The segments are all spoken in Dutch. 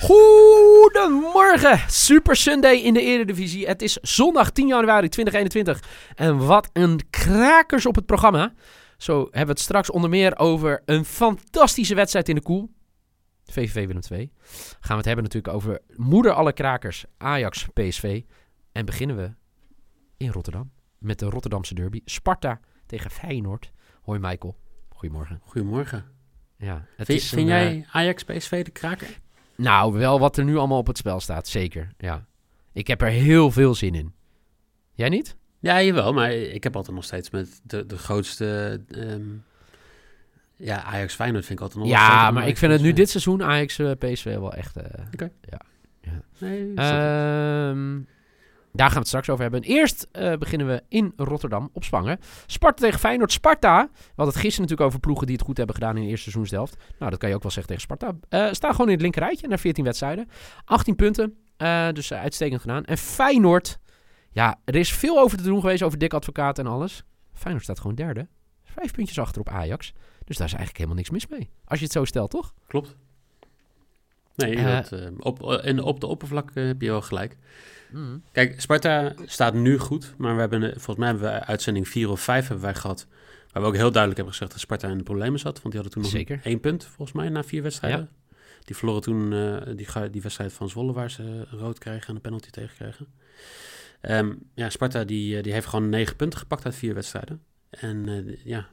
Goedemorgen, Super Sunday in de Eredivisie. Het is zondag 10 januari 2021 en wat een krakers op het programma. Zo hebben we het straks onder meer over een fantastische wedstrijd in de koel. VVV Willem 2. Gaan we het hebben natuurlijk over moeder alle krakers, Ajax PSV. En beginnen we in Rotterdam met de Rotterdamse derby. Sparta tegen Feyenoord. Hoi Michael, goedemorgen. Goedemorgen. Ja, het Vind, is vind een, jij eh, Ajax PSV de kraker? Nou, wel wat er nu allemaal op het spel staat, zeker. Ja. Ik heb er heel veel zin in. Jij niet? Ja, jawel, maar ik heb altijd nog steeds met de, de grootste... ehm, ja, Ajax Feyenoord vind ik altijd nog ja, maar ik vind het nu dit seizoen Ajax eh, PSV wel echt... eh, Nee, ik snap het. ehm, daar gaan we het straks over hebben. En eerst eh, beginnen we in Rotterdam op Spangen. Sparta tegen Feyenoord. Sparta, hadden het gisteren natuurlijk over ploegen die het goed hebben gedaan in de eerste seizoenshelft. Nou, dat kan je ook wel zeggen tegen Sparta. Eh staan gewoon in het linkerrijtje na 14 wedstrijden. 18 punten, eh, dus uitstekend gedaan. En Feyenoord, ja, er is veel over te doen geweest over Dick Advocaat en alles. Feyenoord staat gewoon derde. Vijf puntjes achter op Ajax. Dus daar is eigenlijk helemaal niks mis mee. Als je het zo stelt, toch? Klopt. Nee, Eh, dat, eh, op, en op de oppervlak eh, heb je wel gelijk. Kijk, Sparta staat nu goed, maar we hebben, eh, volgens mij hebben we uitzending 4 of 5 hebben wij gehad. Waar we ook heel duidelijk hebben gezegd dat Sparta in de problemen zat. Want die hadden toen nog Zeker. één punt, volgens mij, na vier wedstrijden. Die verloren toen eh, die, die wedstrijd van Zwolle, waar ze eh, rood kregen en een penalty tegen kregen. Ehm, ja, Sparta die, eh, die heeft gewoon negen punten gepakt uit vier wedstrijden. En eh, ja,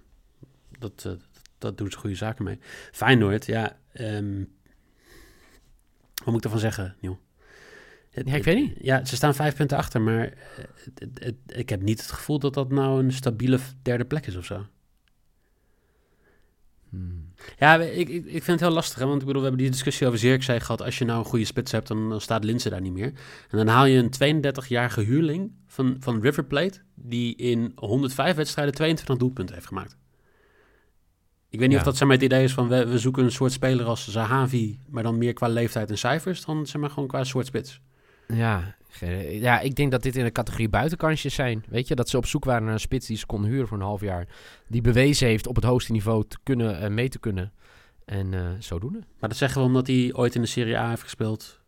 dat, eh, dat doen ze goede zaken mee. Feyenoord, ja, ehm, moet ik ervan zeggen, Niel? Het- Ja, ik weet niet. Ja, ze staan vijf punten achter, maar eh, het- het- het- ik heb niet het gevoel dat dat nou een stabiele derde plek is of zo. Hmm. Ja, ik, ik, ik vind het heel lastig, hè? want ik bedoel, we hebben die discussie over Zirkzee gehad. Als je nou een goede spits hebt, dan, dan staat Linse daar niet meer. En dan haal je een 32-jarige huurling van, van River Plate, die in 105 wedstrijden 22 doelpunten heeft gemaakt. Ik weet niet Ja. of dat zeg maar, het idee is van, we, we zoeken een soort speler als Zahavi, maar dan meer qua leeftijd en cijfers, dan zeg maar gewoon qua soort spits. Ja, ja, ik denk dat dit in de categorie buitenkansjes zijn. Weet je, dat ze op zoek waren naar een spits die ze kon huren voor een half jaar. Die bewezen heeft op het hoogste niveau te kunnen, eh, mee te kunnen. En eh zodoende. Maar dat zeggen we omdat hij ooit in de Serie A heeft gespeeld,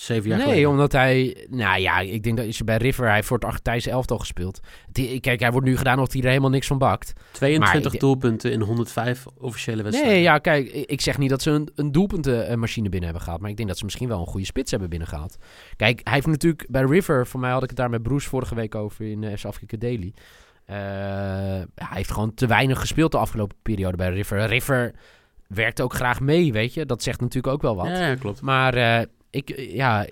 zeven jaar nee, geleden. omdat hij... Nou ja, ik denk dat als je bij River... Hij heeft voor het Argentijnse elftal gespeeld. Die, kijk, hij wordt nu gedaan of hij er helemaal niks van bakt. 22 Maar ik- doelpunten in 105 officiële wedstrijden. Nee, ja, kijk, ik zeg niet dat ze een, een doelpuntenmachine binnen hebben gehaald. Maar ik denk dat ze misschien wel een goede spits hebben binnengehaald. Kijk, hij heeft natuurlijk bij River, voor mij had ik het daar met Bruce vorige week over in uh, Afrika Daily. Eh, hij heeft gewoon te weinig gespeeld de afgelopen periode bij River. River werkt ook graag mee, weet je. Dat zegt natuurlijk ook wel wat. Ja, ja, klopt. Maar eh, ik, ja,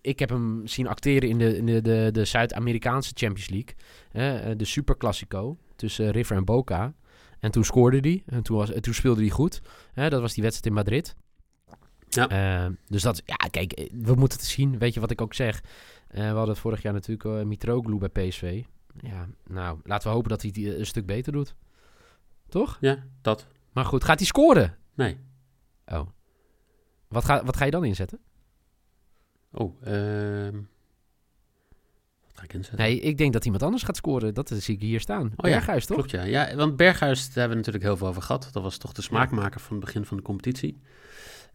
ik, heb hem zien acteren in de, in de, de, de Zuid-Amerikaanse Champions League. hè, eh, de Super Classico tussen River en Boca. En toen scoorde hij. En toen, was, en toen speelde hij goed. Hè, dat was die wedstrijd in Madrid. Ja. Eh, dus dat, ja, kijk, eh, we moeten het zien. Weet je wat ik ook zeg? Eh, we hadden het vorig jaar natuurlijk uh, Mitroglou bij PSV. Ja, nou, laten we hopen dat hij het een stuk beter doet. Toch? Ja, dat. Maar goed, gaat hij scoren? Nee. Oh. Wat ga, wat ga je dan inzetten? Oh, ehm? Nee, ik denk dat iemand anders gaat scoren. Dat zie ik hier staan. Oh ja, Berghuis, toch? Klopt, ja. ja. Want Berghuis, daar hebben we natuurlijk heel veel over gehad. Dat was toch de smaakmaker van het begin van de competitie.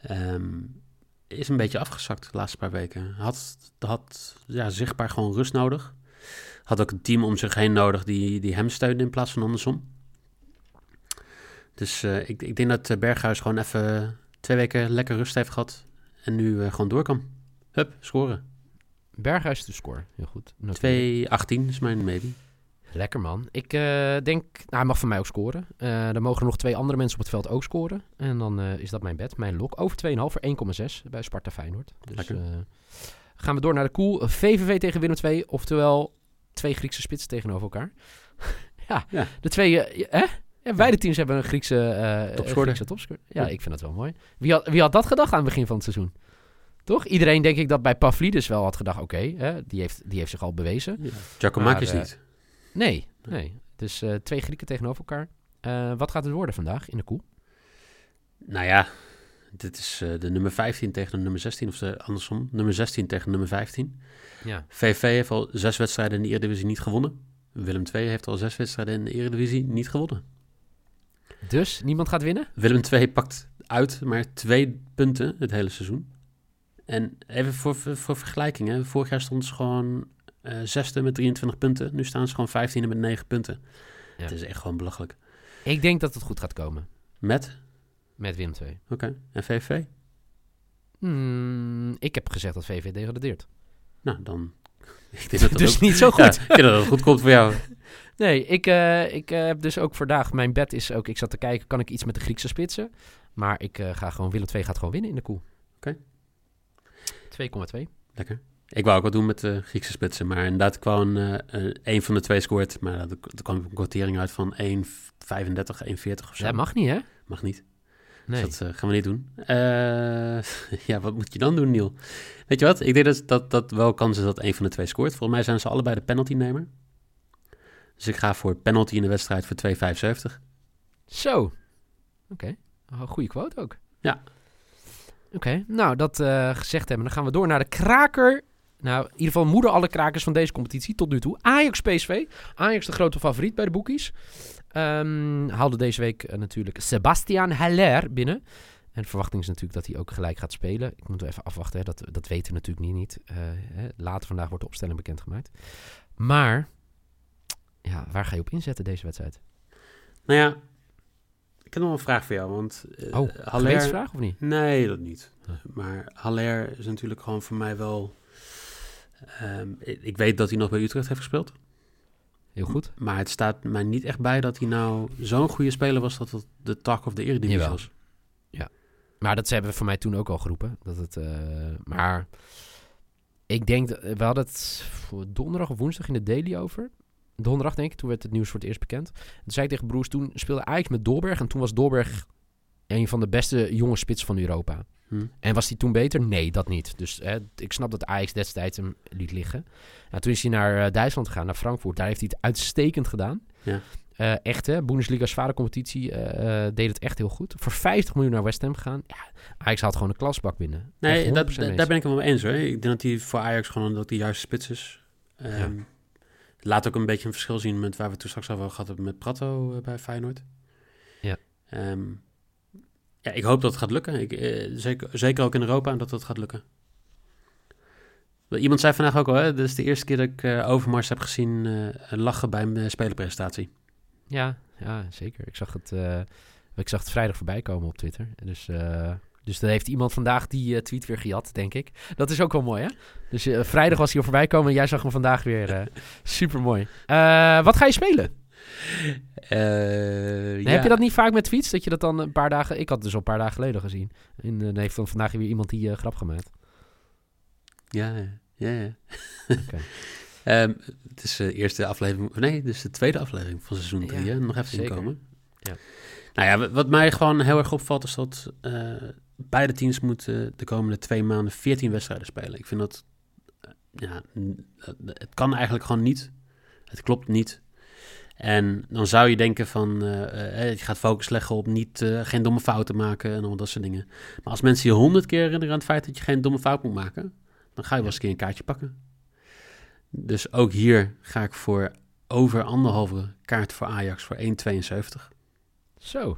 Ehm, is een beetje afgezakt de laatste paar weken. Had, had ja, zichtbaar gewoon rust nodig. Had ook een team om zich heen nodig die, die hem steunde in plaats van andersom. Dus eh, ik, ik denk dat eh, Berghuis gewoon even twee weken lekker rust heeft gehad. En nu eh, gewoon door kan. Hup, scoren. Berghuis de score. Heel goed. Noteer. 2-18 is mijn maybe. Lekker man. Ik eh, denk, nou, hij mag van mij ook scoren. Uh, dan mogen er nog twee andere mensen op het veld ook scoren. En dan uh, is dat mijn bed, mijn lok. Over 2,5 voor 1,6 bij Sparta Feyenoord. Dus uh, Gaan we door naar de koel. VVV tegen Willem 2. Oftewel twee Griekse spitsen tegenover elkaar. ja, Ja. de twee... eh, hè? Ja, beide teams hebben een Griekse, eh Topscorer. Griekse topscorer. Ja, Ja. ik vind dat wel mooi. Wie had, wie had dat gedacht aan het begin van het seizoen? Toch? Iedereen denk ik dat bij Pavlidis wel had gedacht... Oké, hè, die, heeft, die heeft zich al bewezen. Ja. Giacomakis eh, niet. Nee, nee. Dus eh, twee Grieken tegenover elkaar. Eh, wat gaat het worden vandaag in de koel? Nou ja, dit is eh, de nummer 15 tegen de nummer 16. Of de, andersom, nummer 16 tegen nummer 15. Ja. VV heeft al zes wedstrijden in de Eredivisie niet gewonnen. Willem II heeft al zes wedstrijden in de Eredivisie niet gewonnen. Dus niemand gaat winnen? Willem II pakt uit maar twee punten het hele seizoen. En even voor, voor vergelijking, hè. vorig jaar stond ze gewoon eh zesde met 23 punten. Nu staan ze gewoon 15e met 9 punten. Ja. Het is echt gewoon belachelijk. Ik denk dat het goed gaat komen Met? met Willem 2. Oké. En VV? Hmm, ik heb gezegd dat VV degradeert. Nou, dan... Ik denk dat dat dus ook, niet zo Ja, goed. ik denk dat het goed komt voor jou. Nee, ik, eh, ik eh, heb dus ook vandaag... Mijn bed is ook... Ik zat te kijken, kan ik iets met de Griekse spitsen? Maar ik ga gewoon... Willem 2 gaat gewoon winnen in de koel. Oké. 2,2. Lekker. Ik wou ook wat doen met de Griekse spitsen, maar inderdaad kwam eh eh, één van de twee scoort. Maar er kwam een quotering uit van 1,35, 1,40 of zo. Dat mag niet, hè? Mag niet. Nee. Dus dat eh, gaan we niet doen. Eh, ja, wat moet je dan doen, Niel? Weet je wat? Ik denk dat, dat, dat wel kans is dat een van de twee scoort. Volgens mij zijn ze allebei de penaltynemer. Dus ik ga voor penalty in de wedstrijd voor 2,75. Zo. Oké. Oh, goede quote ook. Ja. Oké, nou dat eh, gezegd hebben, dan gaan we door naar de kraker. Nou, in ieder geval moeder alle krakers van deze competitie tot nu toe. Ajax PSV. Ajax de grote favoriet bij de boekies. Ehm, haalde deze week eh, natuurlijk Sebastian Haller binnen. En de verwachting is natuurlijk dat hij ook gelijk gaat spelen. Ik moet even afwachten, hè. Dat, dat weten we natuurlijk niet. Eh, hè. Later vandaag wordt de opstelling bekendgemaakt. Maar, ja, waar ga je op inzetten deze wedstrijd? Nou ja, ik heb nog een vraag voor jou. Want uh, Oh, gewetensvraag of niet? Nee, dat niet. Ja. Maar Haller is natuurlijk gewoon voor mij wel... ehm, ik, weet dat hij nog bij Utrecht heeft gespeeld. Heel goed. Maar het staat mij niet echt bij dat hij nou zo'n goede speler was... dat het de tak of de eredivisie Jawel. was. Maar dat hebben we voor mij toen ook al geroepen. Dat het, eh, maar ik denk, dat, we hadden het voor donderdag of woensdag in de daily over. Donderdag denk ik, toen werd het nieuws voor het eerst bekend. Toen zei ik tegen Broers, toen speelde Ajax met Dolberg. En toen was Dolberg een van de beste jonge spits van Europa. Hm. En was hij toen beter? Nee, dat niet. Dus hè, ik snap dat Ajax destijds hem liet liggen. Nou, toen is hij naar eh, Duitsland gegaan, naar Frankfurt. Daar heeft hij het uitstekend gedaan. Ja. Eh, echt hè, Bundesliga's vadercompetitie eh, eh, deed het echt heel goed. Voor 50 miljoen naar West Ham gegaan. Ja, Ajax had gewoon een klasbak binnen. Nee, dat, 100% da- eens. daar ben ik het wel mee eens hoor. Ik denk dat hij voor Ajax gewoon ook de juiste spits is. Ehm, Laat ook een beetje een verschil zien met waar we toen straks over gehad hebben met Prato eh, bij Feyenoord. Ja. Ehm, ja, ik hoop dat het gaat lukken. Ik, eh, zeker, zeker ook in Europa dat het gaat lukken. Iemand zei vandaag ook al, hè, dit is de eerste keer dat ik eh, Overmars heb gezien lachen bij een spelerpresentatie. Ja, ja, zeker. Ik zag het, ik zag het vrijdag voorbij komen op Twitter. Dus, dus dan heeft iemand vandaag die eh, tweet weer gejat, denk ik. Dat is ook wel mooi, hè? Dus eh, vrijdag was hij al voorbij komen en jij zag hem vandaag weer. eh Super mooi. wat ga je spelen? Ja. Heb je dat niet vaak met tweets? Dat je dat dan een paar dagen... Ik had het dus al een paar dagen geleden gezien. En dan heeft dan vandaag weer iemand die grap gemaakt. Ja, ja, ja. Ehm, het is de eerste aflevering, nee, het is de tweede aflevering van seizoen 3, Ja, hè? Nog even inkomen. Ja. Nou ja, wat- mij gewoon heel erg opvalt is dat beide teams moeten de komende twee maanden 14 wedstrijden spelen. Ik vind dat, eh, ja, het kan eigenlijk gewoon niet. Het klopt niet. En dan zou je denken van, eh, eh, je gaat focus leggen op niet, eh, geen domme fouten maken en al dat soort dingen. Maar als mensen je honderd keer herinneren aan het feit dat je geen domme fout moet maken, dan ga je wel eens een keer een kaartje pakken. Dus ook hier ga ik voor over anderhalve kaart voor Ajax voor 1,72. Zo.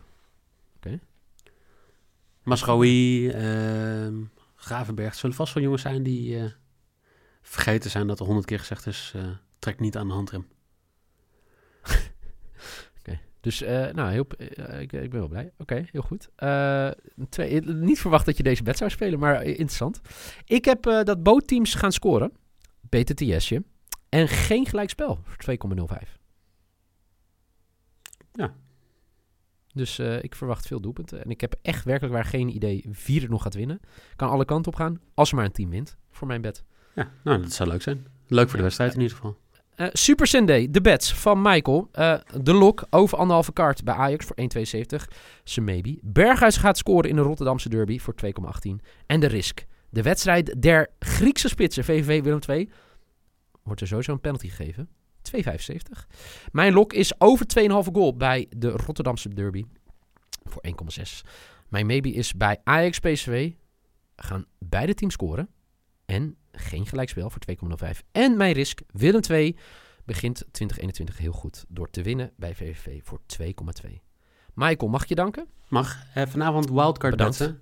Masraoui, ehm Gravenberg, zullen vast wel jongens zijn die eh, vergeten zijn dat er honderd keer gezegd is, eh, trek niet aan de handrem. Dus, eh, nou, heel, ik, ik ben wel blij. Oké, heel goed. Twee, niet verwacht dat je deze bed zou spelen, maar interessant. Ik heb dat bootteams gaan scoren. BTTS'je. En geen gelijkspel voor 2,05. Ja. Dus eh, ik verwacht veel doelpunten. En ik heb echt werkelijk waar geen idee wie er nog gaat winnen. Kan alle kanten op gaan, als er maar een team wint, voor mijn bed. Ja, nou, dat zou leuk zijn. Leuk voor de wedstrijd in ieder geval. Eh, Super Sunday, de bets van Michael. Eh, de lok over anderhalve kaart bij Ajax voor 1,72. Ze maybe. Berghuis gaat scoren in de Rotterdamse derby voor 2,18. En de risk. De wedstrijd der Griekse spitsen, VVV Willem II. Wordt er sowieso een penalty gegeven. 2,75. Mijn lok is over 2,5 goal bij de Rotterdamse derby voor 1,6. Mijn maybe is bij Ajax PSV. Gaan beide teams scoren. En geen gelijkspel voor 2,05. En mijn risk, Willem 2, begint 2021 heel goed door te winnen bij VVV voor 2,2. Michael, mag ik je danken? Mag. Eh, vanavond wildcard betten.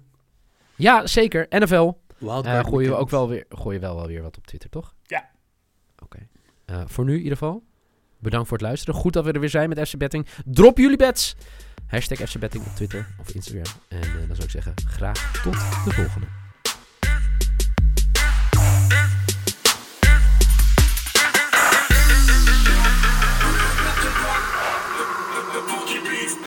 Ja, zeker. NFL. Wildcard Eh gooi je weekend. ook wel weer, gooi je wel, wel weer wat op Twitter, toch? Ja. Eh, voor nu in ieder geval. Bedankt voor het luisteren. Goed dat we er weer zijn met FC Betting. Drop jullie bets. Hashtag FC Betting op Twitter of Instagram. En eh, dan zou ik zeggen, graag tot de volgende.